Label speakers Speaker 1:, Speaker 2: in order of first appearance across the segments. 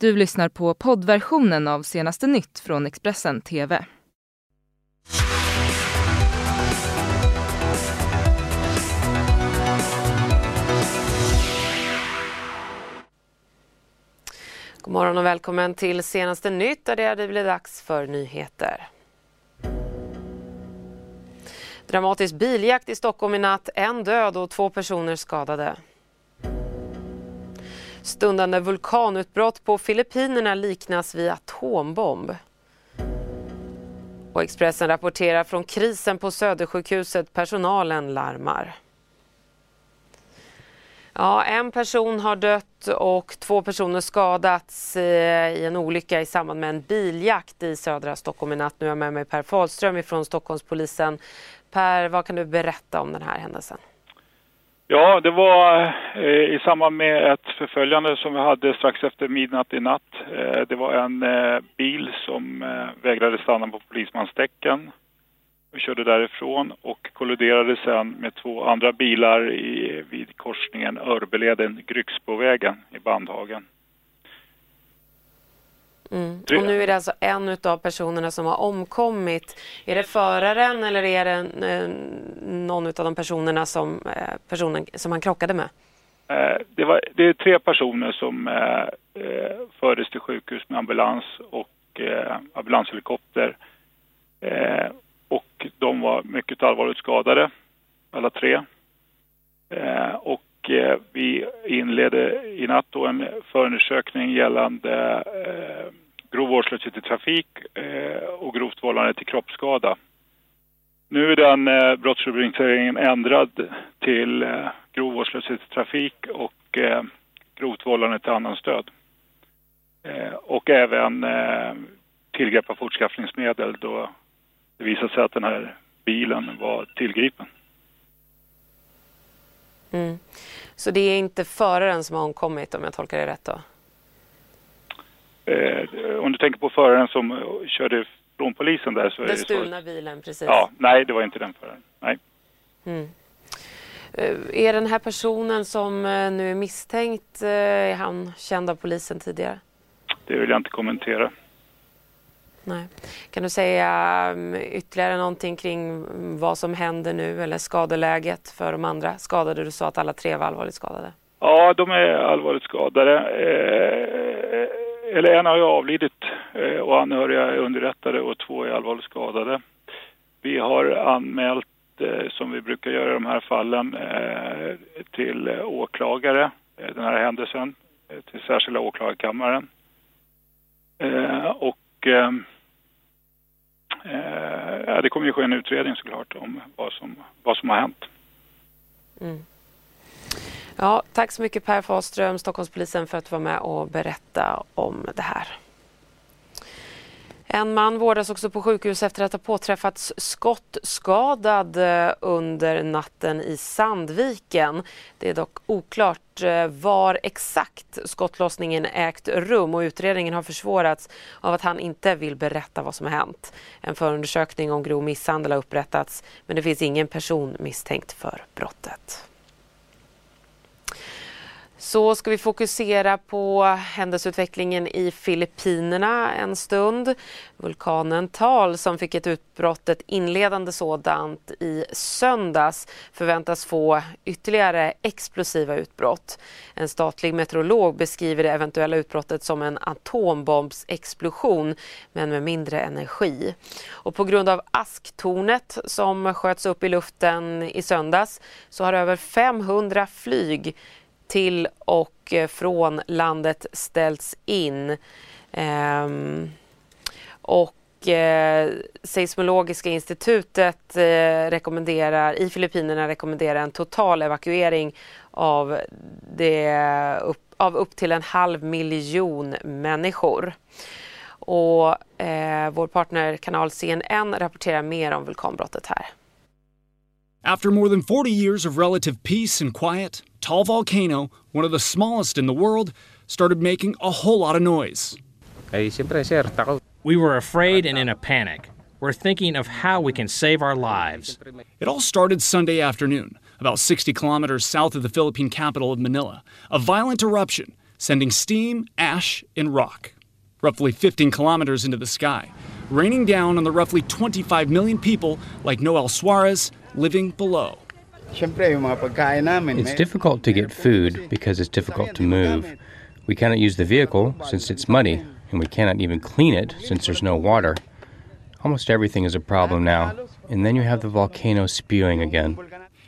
Speaker 1: Du lyssnar på poddversionen av senaste nytt från Expressen TV.
Speaker 2: God morgon och välkommen till senaste nytt där det blir blivit dags för nyheter. Dramatisk biljakt i Stockholm i natt, en död och två personer skadade. Stundande vulkanutbrott på Filippinerna liknas vid atombomb. Och Expressen rapporterar från krisen på Södersjukhuset. Personalen larmar. Ja, en person har dött och två personer skadats eh, i en olycka i samband med en biljakt i södra Stockholm i natt. Nu är jag med mig Per Fahlström från Stockholmspolisen. Per, vad kan du berätta om den här händelsen?
Speaker 3: Ja, det var eh, i samband med ett förföljande som vi hade strax efter midnatt i natt. Eh, det var en eh, bil som eh, vägrade stanna på polismanstecken och körde därifrån och kolliderade sen med två andra bilar i, vid korsningen Örbeleden-Grycksbovägen i Bandhagen.
Speaker 2: Mm. Och nu är det alltså en av personerna som har omkommit. Är det föraren eller är det eh, någon av de personerna som, eh, personen, som han krockade med?
Speaker 3: Eh, det, var, det är tre personer som fördes till sjukhus med ambulans och ambulanshelikopter. Och de var mycket allvarligt skadade, alla tre. Eh, och eh, vi inledde i natt då en förundersökning gällande eh, grov vårdslöshet i trafik eh, och grovt vållande till kroppsskada. Nu är den eh, brottsrubriceringen ändrad till eh, grov vårdslöshet i trafik och eh, grovt vållande till annans död. Eh, och även eh, tillgrepp av fortskaffningsmedel då det visade sig att den här bilen var tillgripen.
Speaker 2: Mm. Så det är inte föraren som har omkommit om jag tolkar det rätt då?
Speaker 3: Eh, om du tänker på föraren som eh, körde från polisen där så är
Speaker 2: Den
Speaker 3: det
Speaker 2: stulna
Speaker 3: så.
Speaker 2: bilen, precis.
Speaker 3: Ja, nej det var inte den föraren. Nej.
Speaker 2: Mm. Eh, Är den här personen som eh, nu är misstänkt, är han känd av polisen tidigare?
Speaker 3: Det vill jag inte kommentera.
Speaker 2: Nej. Kan du säga um, ytterligare någonting kring um, vad som händer nu eller skadeläget för de andra skadade? Du sa att alla tre var allvarligt skadade.
Speaker 3: Ja, de är allvarligt skadade. Eh, eller en har ju avlidit eh, och anhöriga är underrättade och två är allvarligt skadade. Vi har anmält, eh, som vi brukar göra i de här fallen, eh, till åklagare eh, den här händelsen, eh, till särskilda åklagarkammaren. och och ehm, eh, eh, det kommer ju ske en utredning såklart om vad som, vad som har hänt.
Speaker 2: Mm. Ja, tack så mycket Per Fahlström, Stockholmspolisen, för att du var med och berätta om det här. En man vårdas också på sjukhus efter att ha påträffats skottskadad eh, under natten i Sandviken. Det är dock oklart eh, var exakt skottlossningen ägt rum och utredningen har försvårats av att han inte vill berätta vad som har hänt. En förundersökning om grov misshandel har upprättats men det finns ingen person misstänkt för brottet. Så ska vi fokusera på händelseutvecklingen i Filippinerna en stund. Vulkanen Tal som fick ett utbrott, ett inledande sådant, i söndags förväntas få ytterligare explosiva utbrott. En statlig meteorolog beskriver det eventuella utbrottet som en atombombsexplosion men med mindre energi. Och på grund av asktornet som sköts upp i luften i söndags så har över 500 flyg till och eh, från landet ställts in. Ehm, och eh, Seismologiska institutet eh, rekommenderar, i Filippinerna rekommenderar en total evakuering av, det, upp, av upp till en halv miljon människor. Och eh, vår partnerkanal CNN rapporterar mer om vulkanbrottet här.
Speaker 4: After more than 40 years of relative peace and quiet, Tall Volcano, one of the smallest in the world, started making a whole lot of noise.
Speaker 5: Siyempre, sir, takot.
Speaker 6: We were afraid and in a panic. We're thinking of how we can save our lives.
Speaker 4: It all started Sunday afternoon, about 60 kilometers south of the Philippine capital of Manila. A violent eruption sending steam, ash, and rock, roughly 15 kilometers into the sky, raining down on the roughly 25 million people like Noel Suarez living below.
Speaker 7: It's difficult to get food because it's difficult to move. We cannot use the vehicle since it's muddy, and we cannot even clean it since there's no water. Almost everything is a problem now, and then you have the volcano spewing again.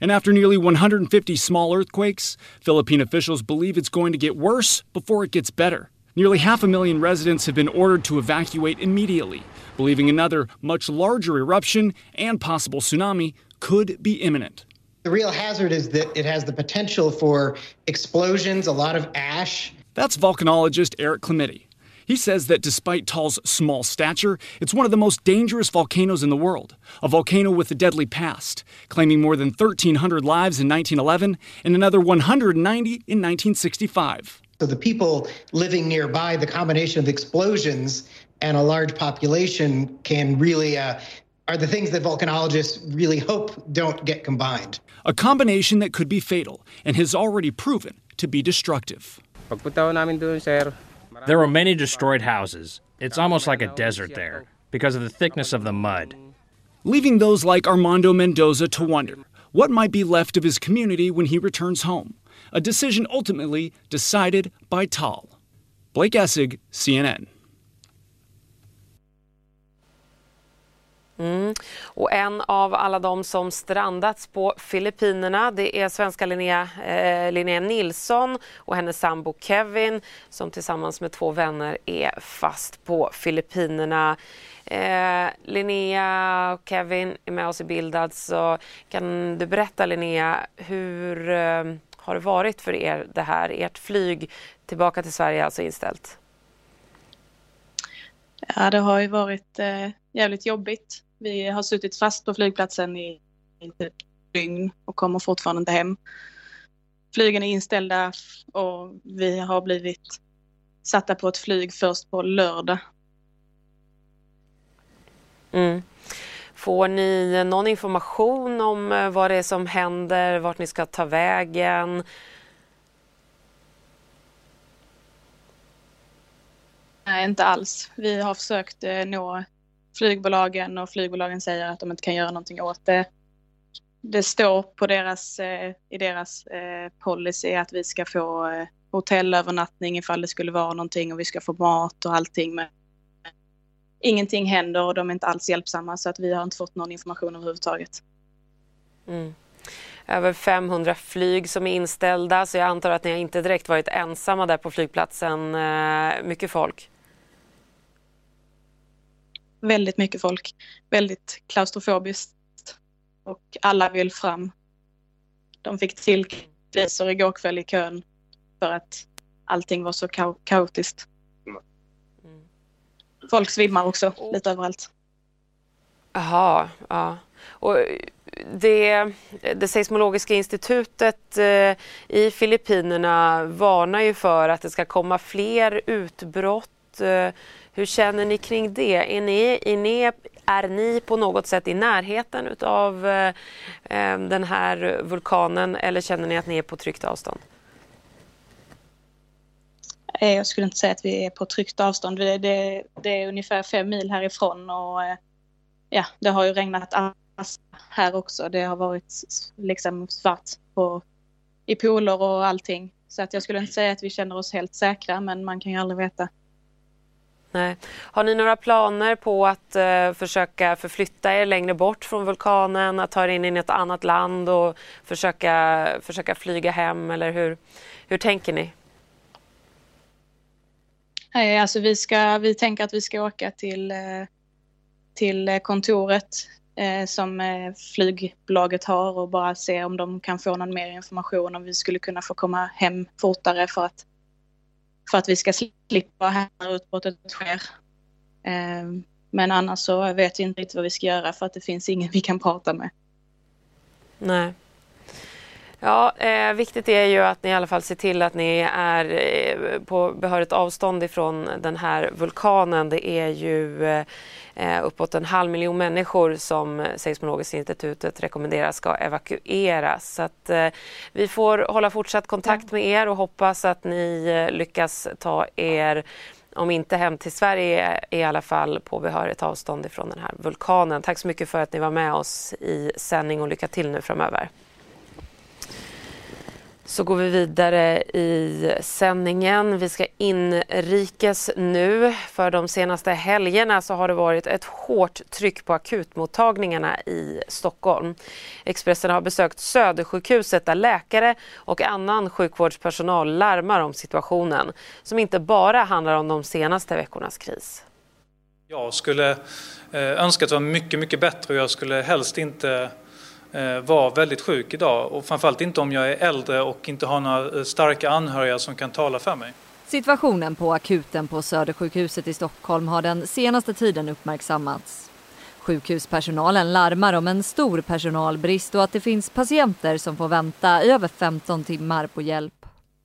Speaker 4: And after nearly 150 small earthquakes, Philippine officials believe it's going to get worse before it gets better. Nearly half a million residents have been ordered to evacuate immediately, believing another much larger eruption and possible tsunami could be imminent.
Speaker 8: The real hazard is that it has the potential for explosions, a lot of ash.
Speaker 4: That's volcanologist Eric Clementi. He says that despite Tall's small stature, it's one of the most dangerous volcanoes in the world, a volcano with a deadly past, claiming more than 1,300 lives in 1911 and another 190 in 1965.
Speaker 8: So the people living nearby, the combination of explosions and a large population can really uh, are the things that volcanologists really hope don't get combined.
Speaker 4: A combination that could be fatal and has already proven to be destructive.
Speaker 6: There were many destroyed houses. It's almost like a desert there because of the thickness of the mud.
Speaker 4: Leaving those like Armando Mendoza to wonder what might be left of his community when he returns home. A decision ultimately decided by Tal. Blake Essig, CNN.
Speaker 2: Mm. Och en av alla de som strandats på Filippinerna det är svenska Linnea, eh, Linnea Nilsson och hennes sambo Kevin som tillsammans med två vänner är fast på Filippinerna. Eh, Linnea och Kevin är med oss i bild. Alltså, kan du berätta Linnea, hur eh, har det varit för er det här? Ert flyg tillbaka till Sverige är alltså inställt.
Speaker 9: Ja, det har ju varit eh, jävligt jobbigt. Vi har suttit fast på flygplatsen i, ett dygn och kommer fortfarande inte hem. Flygen är inställda och vi har blivit satta på ett flyg först på lördag.
Speaker 2: Mm. Får ni någon information om eh, vad det är som händer, vart ni ska ta vägen?
Speaker 9: Nej, inte alls. Vi har försökt eh, nå flygbolagen och flygbolagen säger att de inte kan göra någonting åt det. Det står på deras, eh, i deras eh, policy att vi ska få eh, hotellövernattning ifall det skulle vara någonting och vi ska få mat och allting. Men ingenting händer och de är inte alls hjälpsamma så att vi har inte fått någon information överhuvudtaget.
Speaker 2: Mm. Över 500 flyg som är inställda så jag antar att ni inte direkt varit ensamma där på flygplatsen. Mycket folk?
Speaker 9: Väldigt mycket folk. Väldigt klaustrofobiskt. Och alla vill fram. De fick till poliser igår kväll i kön för att allting var så ka kaotiskt. Mm. Folk svimmar också lite överallt.
Speaker 2: Jaha, ja. Och det, det seismologiska institutet eh, i Filippinerna varnar ju för att det ska komma fler utbrott eh, hur känner ni kring det? Är ni, är ni, är ni på något sätt i närheten av eh, eh, den här vulkanen eller känner ni att ni är på tryggt avstånd?
Speaker 9: Eh, jag skulle inte säga att vi är på tryggt avstånd. Det, det, det är ungefär fem mil härifrån och eh, ja, det har ju regnat här också. Det har varit liksom svart på, i pooler och allting. Så att jag skulle inte säga att vi känner oss helt säkra men man kan ju aldrig veta.
Speaker 2: Nej. Har ni några planer på att eh, försöka förflytta er längre bort från vulkanen, att ta er in i ett annat land och försöka, försöka flyga hem eller hur, hur tänker ni?
Speaker 9: Nej, alltså vi, ska, vi tänker att vi ska åka till, eh, till eh, kontoret eh, som eh, flygbolaget har och bara se om de kan få någon mer information om vi skulle kunna få komma hem fortare för att för att vi ska slippa här när utbrottet sker. Ehm, men annars så vet vi inte riktigt vad vi ska göra för att det finns ingen vi kan prata med.
Speaker 2: Nej. Ja, eh, viktigt är ju att ni i alla fall ser till att ni är eh, på behörigt avstånd ifrån den här vulkanen. Det är ju eh, uppåt en halv miljon människor som Seismologiska institutet rekommenderar ska evakueras. Så att, eh, vi får hålla fortsatt kontakt med er och hoppas att ni eh, lyckas ta er om inte hem till Sverige i alla fall på behörigt avstånd ifrån den här vulkanen. Tack så mycket för att ni var med oss i sändning och lycka till nu framöver. Så går vi vidare i sändningen. Vi ska inrikes nu. För de senaste helgerna så har det varit ett hårt tryck på akutmottagningarna i Stockholm. Expressen har besökt Södersjukhuset där läkare och annan sjukvårdspersonal larmar om situationen som inte bara handlar om de senaste veckornas kris.
Speaker 10: Jag skulle eh, önska att det var mycket, mycket bättre och jag skulle helst inte vara var väldigt sjuk idag och framförallt inte om jag är äldre och inte har några eh, starka anhöriga som kan tala för mig.
Speaker 11: Situationen på akuten på Södersjukhuset i Stockholm har den senaste tiden uppmärksammats. Sjukhuspersonalen larmar om en stor personalbrist och att det finns patienter som får vänta i över 15 timmar på hjälp.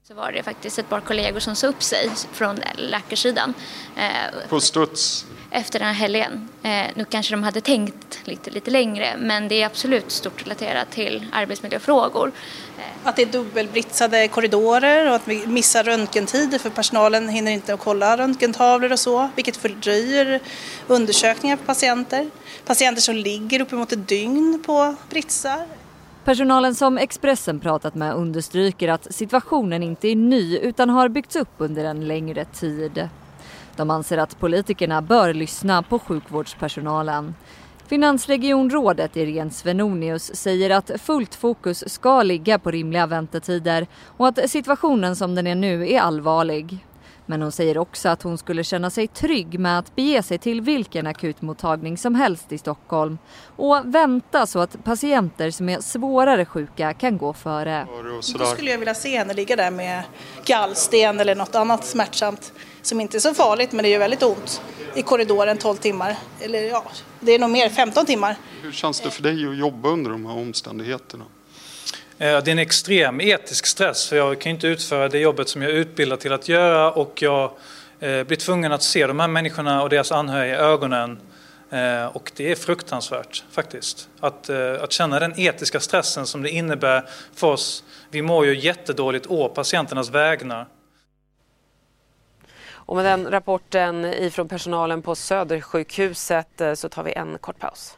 Speaker 12: Så var det faktiskt ett par kollegor som sa upp sig från läkarsidan.
Speaker 13: Eh, på studs?
Speaker 12: efter den här helgen. Eh, nu kanske de hade tänkt lite, lite längre men det är absolut stort relaterat till arbetsmiljöfrågor.
Speaker 14: Eh. Att det är dubbelbritsade korridorer och att vi missar röntgentider för personalen hinner inte att kolla röntgentavlor och så vilket fördröjer undersökningar på patienter. Patienter som ligger uppemot ett dygn på britsar.
Speaker 11: Personalen som Expressen pratat med understryker att situationen inte är ny utan har byggts upp under en längre tid. De anser att politikerna bör lyssna på sjukvårdspersonalen. Finansregionrådet Irene Svenonius säger att fullt fokus ska ligga på rimliga väntetider och att situationen som den är nu är allvarlig. Men hon säger också att hon skulle känna sig trygg med att bege sig till vilken akutmottagning som helst i Stockholm och vänta så att patienter som är svårare sjuka kan gå före.
Speaker 14: Då skulle jag vilja se henne ligga där med gallsten eller något annat smärtsamt som inte är så farligt men det gör väldigt ont i korridoren 12 timmar. Eller ja, det är nog mer, 15 timmar.
Speaker 13: Hur känns det för dig att jobba under de här omständigheterna?
Speaker 10: Eh, det är en extrem etisk stress för jag kan inte utföra det jobbet som jag är utbildad till att göra och jag eh, blir tvungen att se de här människorna och deras anhöriga i ögonen eh, och det är fruktansvärt faktiskt. Att, att känna den etiska stressen som det innebär för oss. Vi mår ju jättedåligt å patienternas vägnar.
Speaker 2: Och med den rapporten ifrån personalen på Södersjukhuset så tar vi en kort paus.